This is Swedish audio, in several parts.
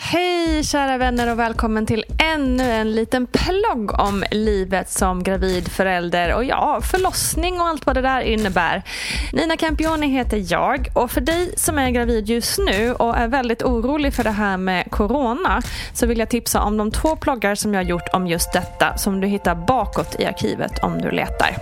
Hej kära vänner och välkommen till ännu en liten plogg om livet som gravid förälder och ja, förlossning och allt vad det där innebär. Nina Campioni heter jag och för dig som är gravid just nu och är väldigt orolig för det här med corona så vill jag tipsa om de två ploggar som jag har gjort om just detta som du hittar bakåt i arkivet om du letar.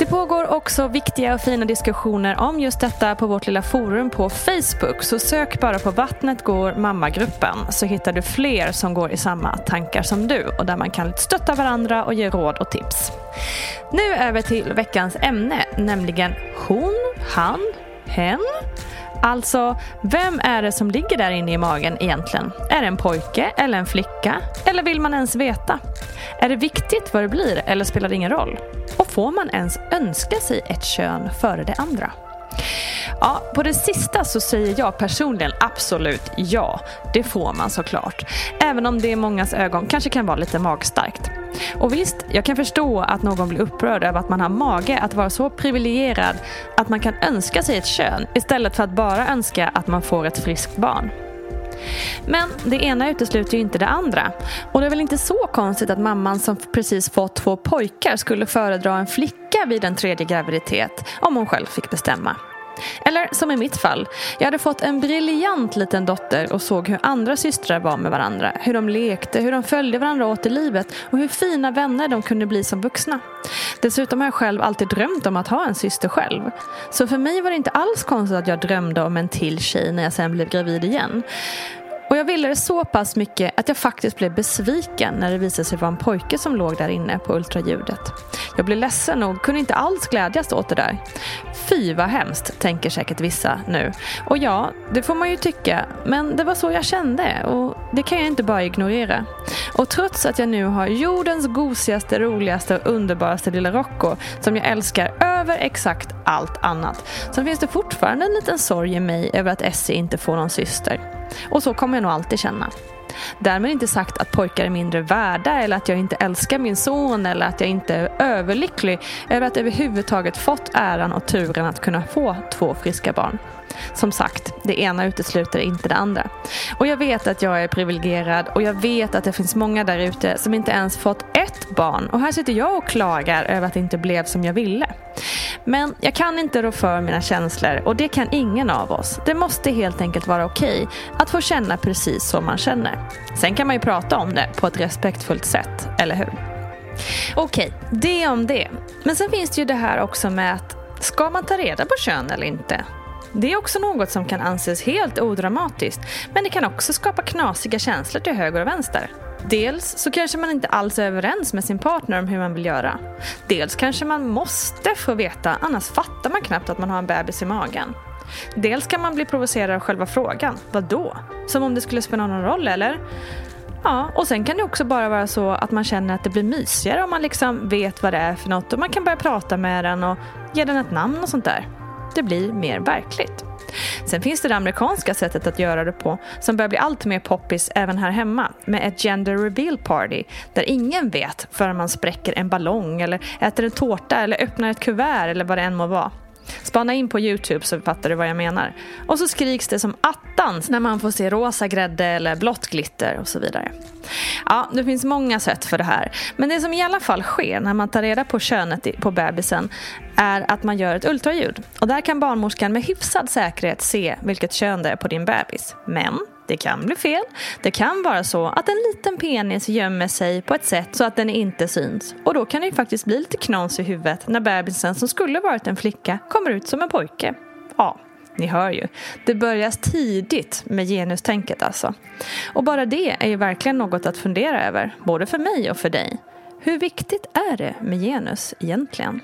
Det pågår också viktiga och fina diskussioner om just detta på vårt lilla forum på Facebook. Så sök bara på Vattnet går mammagruppen så hittar du fler som går i samma tankar som du och där man kan stötta varandra och ge råd och tips. Nu över till veckans ämne, nämligen hon, han, hen. Alltså, vem är det som ligger där inne i magen egentligen? Är det en pojke eller en flicka? Eller vill man ens veta? Är det viktigt vad det blir eller spelar det ingen roll? Får man ens önska sig ett kön före det andra? Ja, på det sista så säger jag personligen absolut ja. Det får man såklart. Även om det i mångas ögon kanske kan vara lite magstarkt. Och visst, jag kan förstå att någon blir upprörd över att man har mage att vara så privilegierad att man kan önska sig ett kön istället för att bara önska att man får ett friskt barn. Men det ena utesluter ju inte det andra. Och det är väl inte så konstigt att mamman som precis fått två pojkar skulle föredra en flicka vid en tredje graviditet om hon själv fick bestämma. Eller som i mitt fall. Jag hade fått en briljant liten dotter och såg hur andra systrar var med varandra. Hur de lekte, hur de följde varandra åt i livet och hur fina vänner de kunde bli som vuxna. Dessutom har jag själv alltid drömt om att ha en syster själv. Så för mig var det inte alls konstigt att jag drömde om en till tjej när jag sen blev gravid igen. Jag ville det så pass mycket att jag faktiskt blev besviken när det visade sig vara en pojke som låg där inne på ultraljudet. Jag blev ledsen och kunde inte alls glädjas åt det där. Fy vad hemskt, tänker säkert vissa nu. Och ja, det får man ju tycka, men det var så jag kände och det kan jag inte bara ignorera. Och trots att jag nu har jordens gosigaste, roligaste och underbaraste lilla Rocco som jag älskar över exakt allt annat så finns det fortfarande en liten sorg i mig över att Essie inte får någon syster. Och så kommer jag nog alltid känna. Därmed inte sagt att pojkar är mindre värda eller att jag inte älskar min son eller att jag inte är överlycklig över att överhuvudtaget fått äran och turen att kunna få två friska barn. Som sagt, det ena utesluter inte det andra. Och jag vet att jag är privilegierad och jag vet att det finns många där ute som inte ens fått ett barn. Och här sitter jag och klagar över att det inte blev som jag ville. Men jag kan inte rå för mina känslor och det kan ingen av oss. Det måste helt enkelt vara okej att få känna precis som man känner. Sen kan man ju prata om det på ett respektfullt sätt, eller hur? Okej, det om det. Men sen finns det ju det här också med att ska man ta reda på kön eller inte? Det är också något som kan anses helt odramatiskt men det kan också skapa knasiga känslor till höger och vänster. Dels så kanske man inte alls är överens med sin partner om hur man vill göra. Dels kanske man måste få veta, annars fattar man knappt att man har en bebis i magen. Dels kan man bli provocerad av själva frågan. Vad då? Som om det skulle spela någon roll eller? Ja, och sen kan det också bara vara så att man känner att det blir mysigare om man liksom vet vad det är för något och man kan börja prata med den och ge den ett namn och sånt där. Det blir mer verkligt. Sen finns det det amerikanska sättet att göra det på som börjar bli allt mer poppis även här hemma med ett gender reveal party där ingen vet förrän man spräcker en ballong eller äter en tårta eller öppnar ett kuvert eller vad det än må vara. Spana in på Youtube så fattar du vad jag menar. Och så skriks det som attans när man får se rosa grädde eller blått glitter och så vidare. Ja, det finns många sätt för det här. Men det som i alla fall sker när man tar reda på könet på bebisen är att man gör ett ultraljud. Och där kan barnmorskan med hyfsad säkerhet se vilket kön det är på din bebis. Men det kan bli fel. Det kan vara så att en liten penis gömmer sig på ett sätt så att den inte syns. Och då kan det ju faktiskt bli lite knas i huvudet när bebisen som skulle varit en flicka kommer ut som en pojke. Ja, ni hör ju. Det börjar tidigt med genustänket alltså. Och bara det är ju verkligen något att fundera över, både för mig och för dig. Hur viktigt är det med genus egentligen?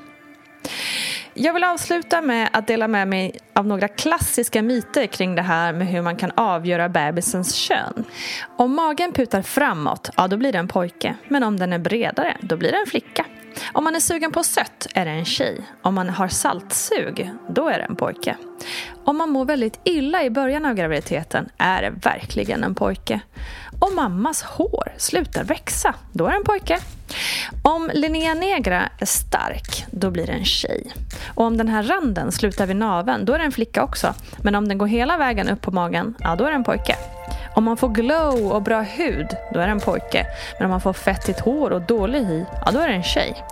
Jag vill avsluta med att dela med mig av några klassiska myter kring det här med hur man kan avgöra bebisens kön. Om magen putar framåt, ja då blir det en pojke. Men om den är bredare, då blir det en flicka. Om man är sugen på sött är det en tjej. Om man har saltsug, då är det en pojke. Om man mår väldigt illa i början av graviditeten är det verkligen en pojke. Om mammas hår slutar växa, då är det en pojke. Om Linnea Negra är stark, då blir det en tjej. Och om den här randen slutar vid naven, då är det en flicka också. Men om den går hela vägen upp på magen, ja då är det en pojke. Om man får glow och bra hud, då är det en pojke. Men om man får fettigt hår och dålig hy, ja då är det en tjej.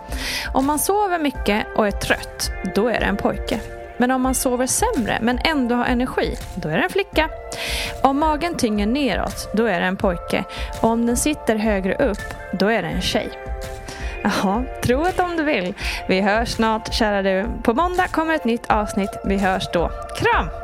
Om man sover mycket och är trött, då är det en pojke. Men om man sover sämre men ändå har energi, då är det en flicka. Om magen tynger neråt, då är det en pojke. Och om den sitter högre upp, då är det en tjej. Jaha, tro det om du vill. Vi hörs snart, kära du. På måndag kommer ett nytt avsnitt. Vi hörs då. Kram!